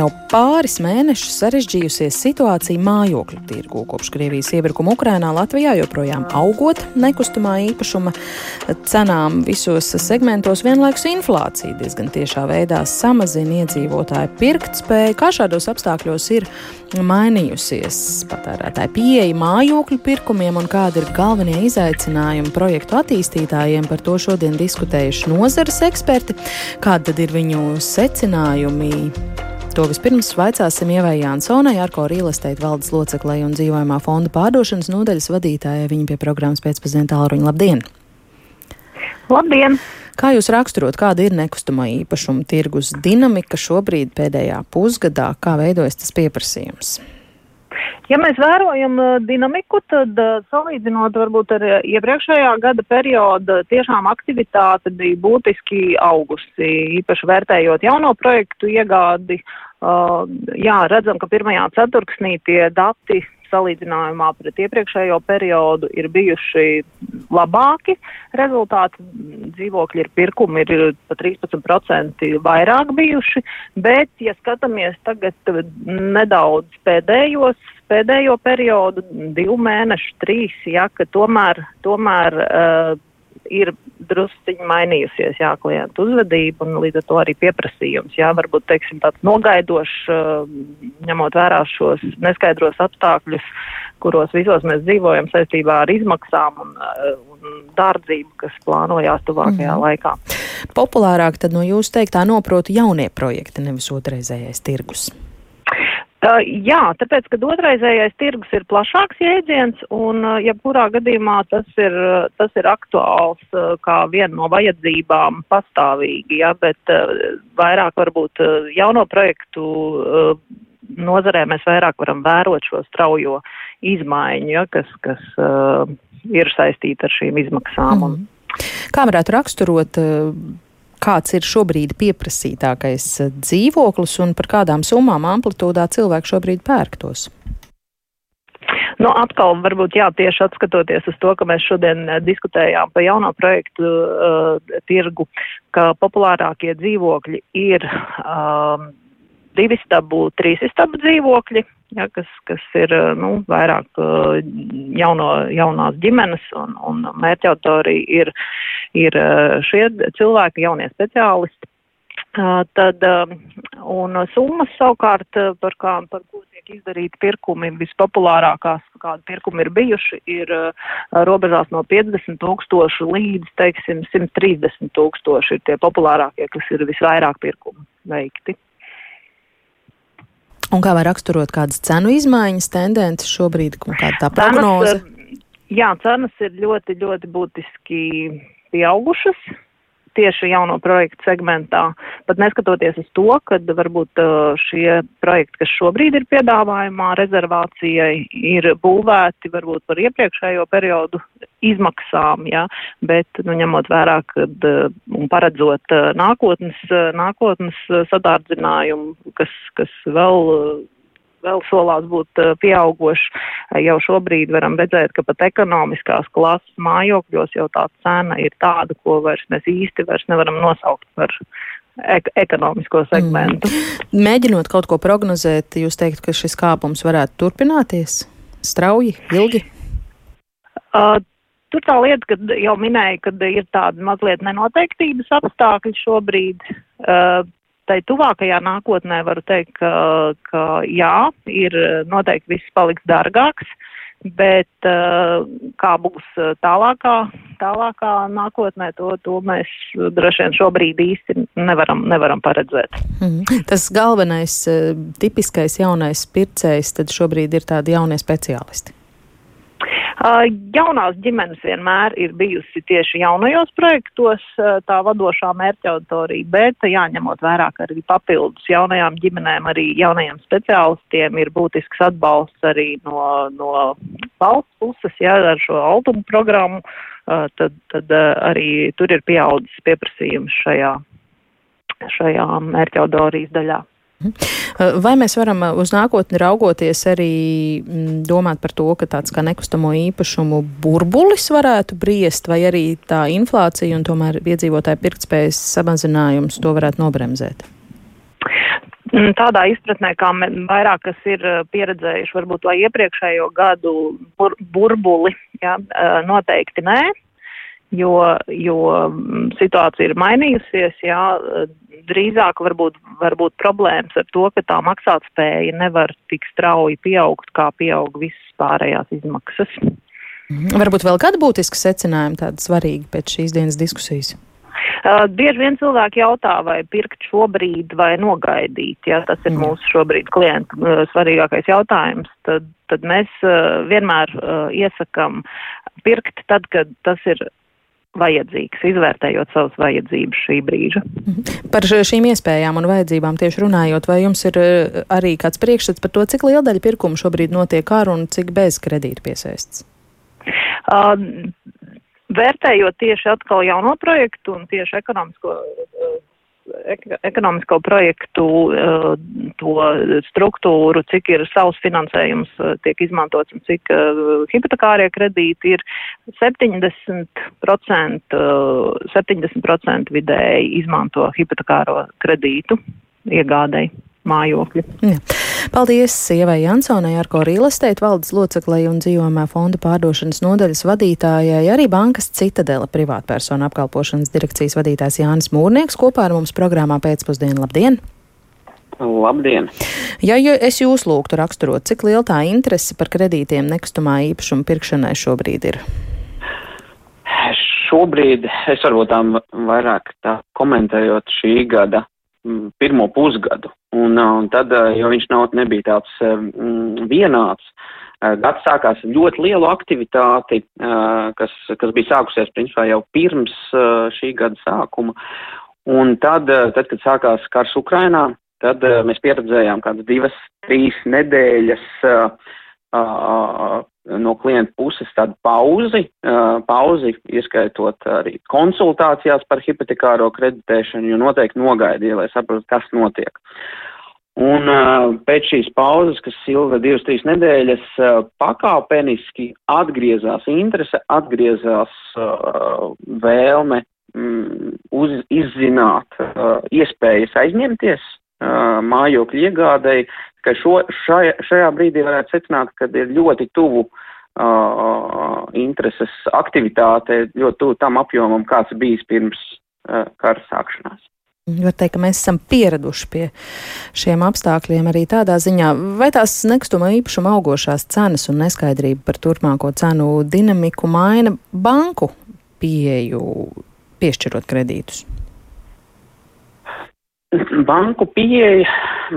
Jau pāris mēnešus sarežģījusies situācija mājokļu tirgū. Kopš Krievijas iebrukuma Ukrainā Latvijā joprojām augot nekustamā īpašuma cenām visos segmentos vienlaikus inflācija diezgan tiešā veidā samazina iedzīvotāju pirktspēju. Kā šādos apstākļos ir mainījusies patērētāju pieeja mājokļu pirkumiem un kādi ir galvenie izaicinājumi projektu attīstītājiem? Par to šodien diskutējuši nozares eksperti. Kādi tad ir viņu secinājumi? To vispirms vaicāsim Ievai Jansonai, Arko Rīlesteit valdes loceklei un dzīvojamā fonda pārdošanas nodaļas vadītājai. Viņa pie programmas pēcpusdienā tālruņa. Labdien! Labdien! Kā jūs raksturot, kāda ir nekustamā īpašuma tirgus dinamika šobrīd pēdējā pusgadā, kā veidojas tas pieprasījums? Ja mēs vērojam dinamiku, tad salīdzinot varbūt ar iepriekšējā gada periodu, tiešām aktivitāte bija būtiski augusi, īpaši vērtējot jauno projektu iegādi. Uh, jā, redzam, ka pirmajā ceturksnī tie dati salīdzinājumā pret iepriekšējo periodu ir bijuši labāki. Rezultāti dzīvokļi ir pirkumi ir pa 13% vairāk bijuši, bet, ja skatāmies tagad nedaudz pēdējos, pēdējo periodu, divu mēnešu, trīs, ja, ka tomēr, tomēr uh, ir drusciņi mainījusies, jā, klientu uzvedība un līdz ar to arī pieprasījums, jā, varbūt, teiksim, tāds nogaidošs, uh, ņemot vērā šos neskaidros apstākļus, kuros visos mēs dzīvojam saistībā ar izmaksām un, uh, un dārdzību, kas plānojās tuvākajā mm. laikā. Populārāk tad no jūsu teiktā noprotu jaunie projekti, nevis otrreizējais tirgus. Uh, jā, tāpēc, ka otraizējais tirgus ir plašāks jēdziens un uh, jebkurā gadījumā tas ir, tas ir aktuāls uh, kā viena no vajadzībām pastāvīgi, jā, bet vairāk varbūt jauno projektu nozarē mēs vairāk varam vērot šo straujo izmaiņu, ja, kas, kas ir saistīta ar šīm izmaksām. Mm. Un... Kā varētu raksturot kāds ir šobrīd pieprasītākais dzīvoklis un par kādām summām amplitūdā cilvēki šobrīd pērktos? Nu, atkal, varbūt jā, tieši atskatoties uz to, ka mēs šodien eh, diskutējām par jauno projektu uh, tirgu, ka populārākie dzīvokļi ir um, divi stabu, trīs stabu dzīvokļi, ja, kas, kas ir nu, vairāk jauno, jaunās ģimenes un, un mērķautori ir, ir šie cilvēki, jaunie speciālisti. Tad, un summas savukārt, par kā, par ko tiek izdarīti pirkumi, vispopulārākās, kādi pirkumi ir bijuši, ir robežās no 50 tūkstošu līdz, teiksim, 130 tūkstoši ir tie populārākie, kas ir visvairāk pirkumu veikti. Un kā var raksturot kādas cenu izmaiņas, tendences šobrīd, kāda tā prognoze? Cenas, eh, jā, cenas ir ļoti, ļoti būtiski pieaugušas tieši jauno projektu segmentā, pat neskatoties uz to, ka varbūt uh, šie projekti, kas šobrīd ir piedāvājumā rezervācijai, ir būvēti varbūt par iepriekšējo periodu izmaksām, ja, bet, nu, ņemot vērā, kad uh, un paredzot uh, nākotnes, nākotnes sadārdzinājumu, kas, kas vēl vēl solās būt uh, pieaugošs. Jau šobrīd varam redzēt, ka pat ekonomiskās klases mājokļos jau tā cena ir tāda, ko vairs mēs īsti vairs nevaram nosaukt par ek ekonomisko segmentu. Mm. Mēģinot kaut ko prognozēt, jūs teikt, ka šis kāpums varētu turpināties strauji, ilgi? Uh, Tur tā lieta, ka jau minēja, ka ir tāda mazliet nenoteiktības apstākļi šobrīd. Uh, tai tuvākajā nākotnē varu teikt, ka, ka jā, ir noteikti viss paliks dārgāks, bet uh, kā būs tālākā, tālākā nākotnē, to, to mēs droši vien šobrīd īsti nevaram, nevaram paredzēt. Mm. Tas galvenais, tipiskais jaunais pircējs tad šobrīd ir tādi jaunie speciālisti. Uh, jaunās ģimenes vienmēr ir bijusi tieši jaunajos projektos uh, tā vadošā mērķa auditorija, bet jāņemot vērā, ka arī papildus jaunajām ģimenēm, arī jaunajiem speciālistiem ir būtisks atbalsts arī no, no valsts puses, jā, ar šo albumu programmu, uh, tad, tad arī tur ir pieaudzis pieprasījums šajā, šajā mērķa auditorijas daļā. Mhm. Vai mēs varam uh, uz nākotni raugoties arī mm, domāt par to, ka tāds kā nekustamo īpašumu burbulis varētu briest, vai arī tā inflācija un tomēr iedzīvotāju pirktspējas samazinājums to varētu nobremzēt? Mm, tādā izpratnē, kā vairāk kas ir pieredzējuši varbūt to iepriekšējo gadu bur burbuli, ja, noteikti nē, jo, jo mm, situācija ir mainījusies, jā, drīzāk varbūt, varbūt problēmas ar to, ka tā maksātspēja nevar tik strauji pieaugt, kā pieaug visas pārējās izmaksas. Mhm. Varbūt vēl kāda būtiska secinājuma tāda svarīga pēc šīs dienas diskusijas? Uh, bieži vien cilvēki jautā, vai pirkt šobrīd vai nogaidīt. Ja, tas ir mm. mūsu šobrīd klientu uh, svarīgākais jautājums. Tad, tad mēs uh, vienmēr uh, iesakam pirkt tad, kad tas ir vajadzīgs, izvērtējot savas vajadzības šī brīža. Mhm. Par šīm iespējām un vajadzībām tieši runājot, vai jums ir uh, arī kāds priekšstats par to, cik liela daļa pirkumu šobrīd notiek ar un cik bez kredīta piesaists? Uh, vērtējot tieši atkal jauno projektu un tieši ekonomisko, ek, ekonomisko projektu uh, to struktūru, cik ir savs finansējums uh, tiek izmantots un cik uh, hipotekārie kredīti ir 70%, 70% vidēji izmanto hipotekāro kredītu iegādēji mājokļi. Jā. Paldies Sievai Jansonai, Arko Rīlestēt valdes loceklei un dzīvojumā fonda pārdošanas nodaļas vadītājai, arī bankas Citadela privātpersona apkalpošanas direkcijas vadītājs Jānis Mūrnieks kopā ar mums programmā pēcpusdienu. Labdien! Labdien! Ja es jūs lūgtu raksturot, cik liela tā interese par kredītiem nekustamā īpašuma pirkšanai šobrīd ir? Šobrīd es varbūt tām vairāk tā komentējot šī gada pirmo pusgadu. Un, uh, un tad, uh, jo viņš nav, nebija tāds um, vienāds, uh, gads sākās ļoti lielu aktivitāti, kas, kas bija sākusies principā jau pirms šī gada sākuma. Un tad, tad kad sākās karš Ukrainā, tad mēs pieredzējām kādas divas, trīs nedēļas no klienta puses tādu pauzi, pauzi, ieskaitot arī konsultācijās par hipotekāro kreditēšanu, jo noteikti nogaidīja, lai saprastu, kas notiek. Un pēc šīs pauzes, kas ilga divas, trīs nedēļas, pakāpeniski atgriezās interese, atgriezās vēlme mm, uz, izzināt iespējas aizņemties mājokļu iegādēji, ka šo, šajā, šajā brīdī varētu secināt, ka ir ļoti tuvu uh, intereses aktivitāte, ļoti tuvu tam apjomam, kāds bijis pirms uh, kara sākšanās. Var teikt, ka mēs esam pieraduši pie šiem apstākļiem arī tādā ziņā, vai tās nekustamā īpašuma augošās cenas un neskaidrība par turpmāko cenu dinamiku maina banku pieeju piešķirot kredītus. Banku pieeja,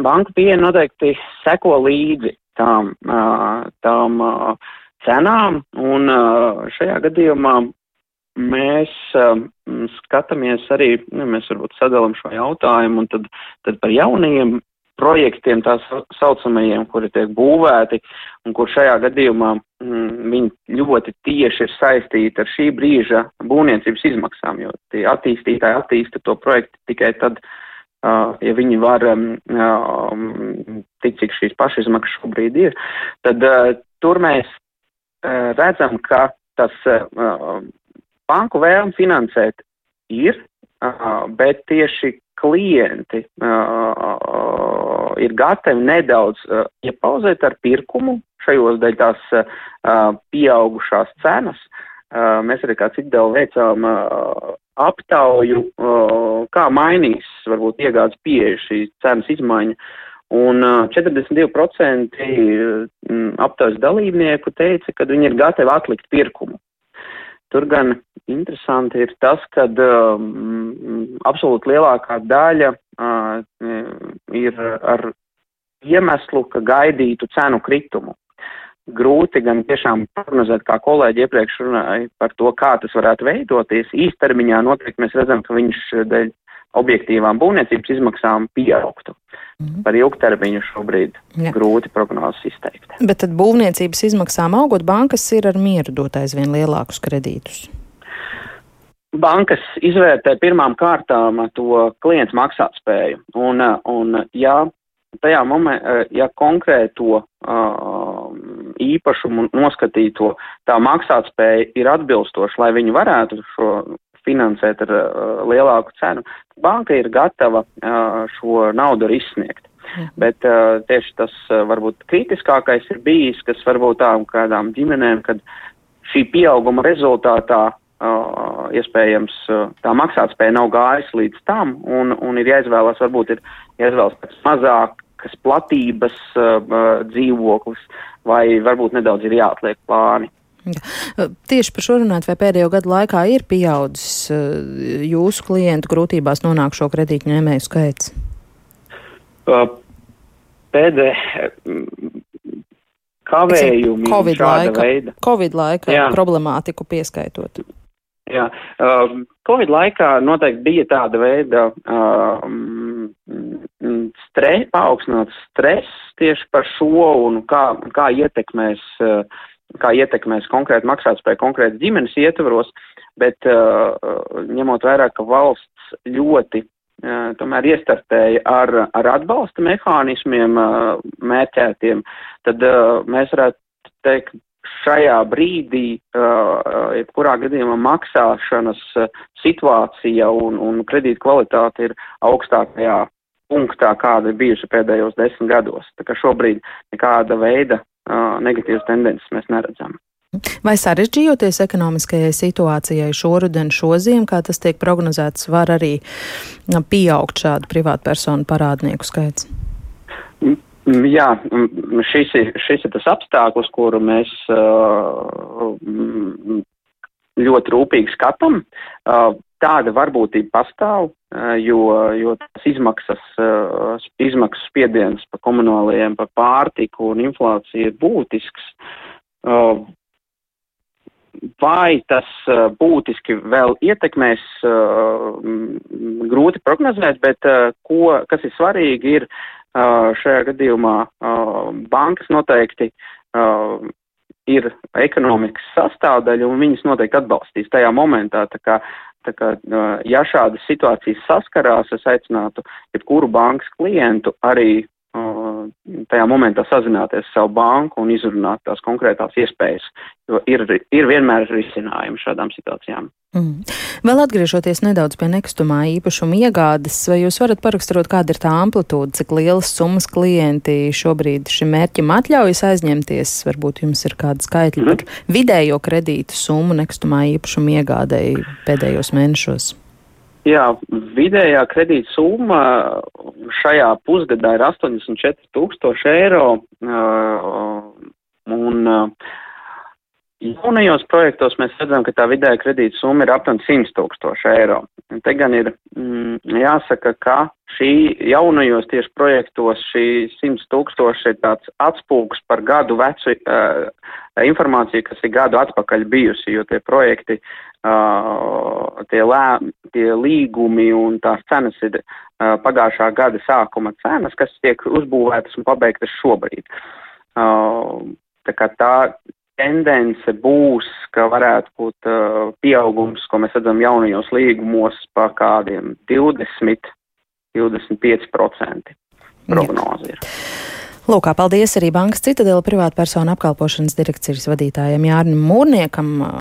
banku pieeja noteikti seko līdzi tām, tām cenām, un šajā gadījumā mēs skatāmies arī, nu, mēs varbūt sadalām šo jautājumu, un tad, tad par jaunajiem projektiem, tā saucamajiem, kuri tiek būvēti, un kur šajā gadījumā mm, viņi ļoti tieši ir saistīti ar šī brīža būvniecības izmaksām, jo tie attīstītāji attīsta to projektu tikai tad, uh, ja viņi var tik, cik šīs pašizmaksas šobrīd ir, tad tur mēs redzam, ka tas banku vēlme finansēt ir, bet tieši klienti ir gatavi nedaudz iepauzēt ar pirkumu šajos dēļ tās pieaugušās cenas. Mēs arī kā citdēļ veicām aptauju, kā mainīs varbūt iegādes pieeja šī cenas izmaiņa. Un 42% aptaujas dalībnieku teica, ka viņi ir gatavi atlikt pirkumu. Tur gan interesanti ir tas, ka um, absolūti lielākā daļa uh, ir ar iemeslu, ka gaidītu cenu kritumu grūti gan tiešām prognozēt, kā kolēģi iepriekš runāja par to, kā tas varētu veidoties. Īstermiņā noteikti mēs redzam, ka viņš dēļ objektīvām būvniecības izmaksām pieaugtu. Mm. Par ilgtermiņu šobrīd ja. grūti prognozes izteikt. Bet tad būvniecības izmaksām augot, bankas ir ar mieru dot aizvien lielākus kredītus. Bankas izvērtē pirmām kārtām to klientu maksātspēju. Un, un ja tajā momentā, ja konkrēto uh, īpašumu noskatīto tā maksātspēja ir atbilstoša, lai viņi varētu šo finansēt ar uh, lielāku cenu, banka ir gatava uh, šo naudu arī izsniegt. Mhm. Bet uh, tieši tas uh, varbūt kritiskākais ir bijis, kas varbūt tām kādām ģimenēm, kad šī pieauguma rezultātā uh, iespējams uh, tā maksātspēja nav gājusi līdz tam un, un ir jāizvēlas, varbūt ir jāizvēlas pēc mazākas platības uh, uh, dzīvoklis vai varbūt nedaudz ir jāatliek plāni. Tieši par šo runāt, vai pēdējo gadu laikā ir pieaudzis jūsu klientu grūtībās nonākšo kredītņēmēju skaits? Pēdē kavējumi Covid laika, veida. Covid laika Jā. problemātiku pieskaitot. Jā, uh, Covid laikā noteikti bija tāda veida uh, stre, paaugstināts stress tieši par šo un kā, kā ietekmēs, uh, kā ietekmēs konkrēti maksātspēju konkrēti ģimenes ietvaros, bet uh, ņemot vērā, ka valsts ļoti tomēr iestartēja ar, ar atbalsta mehānismiem mērķētiem, tad mēs varētu teikt, šajā brīdī, jebkurā gadījumā maksāšanas situācija un, un kredīta kvalitāte ir augstākajā punktā, kāda ir bijusi pēdējos desmit gados. Tā kā šobrīd nekāda veida negatīvas tendences mēs neredzam. Vai sarežģījoties ekonomiskajai situācijai šoruden, šoziem, kā tas tiek prognozēts, var arī pieaugt šādu privātpersonu parādnieku skaits? Jā, šis ir, šis ir tas apstākļus, kuru mēs ļoti rūpīgi skatām. Tāda varbūtība pastāv, jo, jo tas izmaksas, izmaksas spiediens par komunālajiem, par pārtiku un inflāciju ir būtisks vai tas būtiski vēl ietekmēs, grūti prognozēt, bet ko, kas ir svarīgi, ir šajā gadījumā bankas noteikti ir ekonomikas sastāvdaļa un viņas noteikti atbalstīs tajā momentā. Tā kā, tā kā, ja šādas situācijas saskarās, es aicinātu jebkuru bankas klientu arī tajā momentā sazināties ar savu banku un izrunāt tās konkrētās iespējas, jo ir, ir vienmēr risinājumi šādām situācijām. Mm. Vēl atgriežoties nedaudz pie nekustamā īpašuma iegādes, vai jūs varat paraksturot, kāda ir tā amplitūda, cik lielas summas klienti šobrīd šim mērķim atļaujas aizņemties? Varbūt jums ir kāda skaitļa mm. par vidējo kredītu summu nekustamā īpašuma iegādēji pēdējos mēnešos? Jā, vidējā kredīta summa šajā pusgadā ir 84 tūkstoši eiro, un jaunajos projektos mēs redzam, ka tā vidējā kredīta summa ir aptuveni 100 tūkstoši eiro. Un te gan ir mm, jāsaka, ka šī jaunajos tieši projektos šī 100 tūkstoši ir tāds atspūgs par gadu vecu uh, informāciju, kas ir gadu atpakaļ bijusi, jo tie projekti uh, tie, lē, tie līgumi un tās cenas ir uh, pagājušā gada sākuma cenas, kas tiek uzbūvētas un pabeigtas šobrīd. Uh, tā kā tā tendence būs, ka varētu būt uh, pieaugums, ko mēs redzam jaunajos līgumos, pa kādiem 20, 25% prognozi ir. Lūk, paldies arī Bankas Citadela privātpersonu apkalpošanas direkcijas vadītājiem Jārnim Mūrniekam.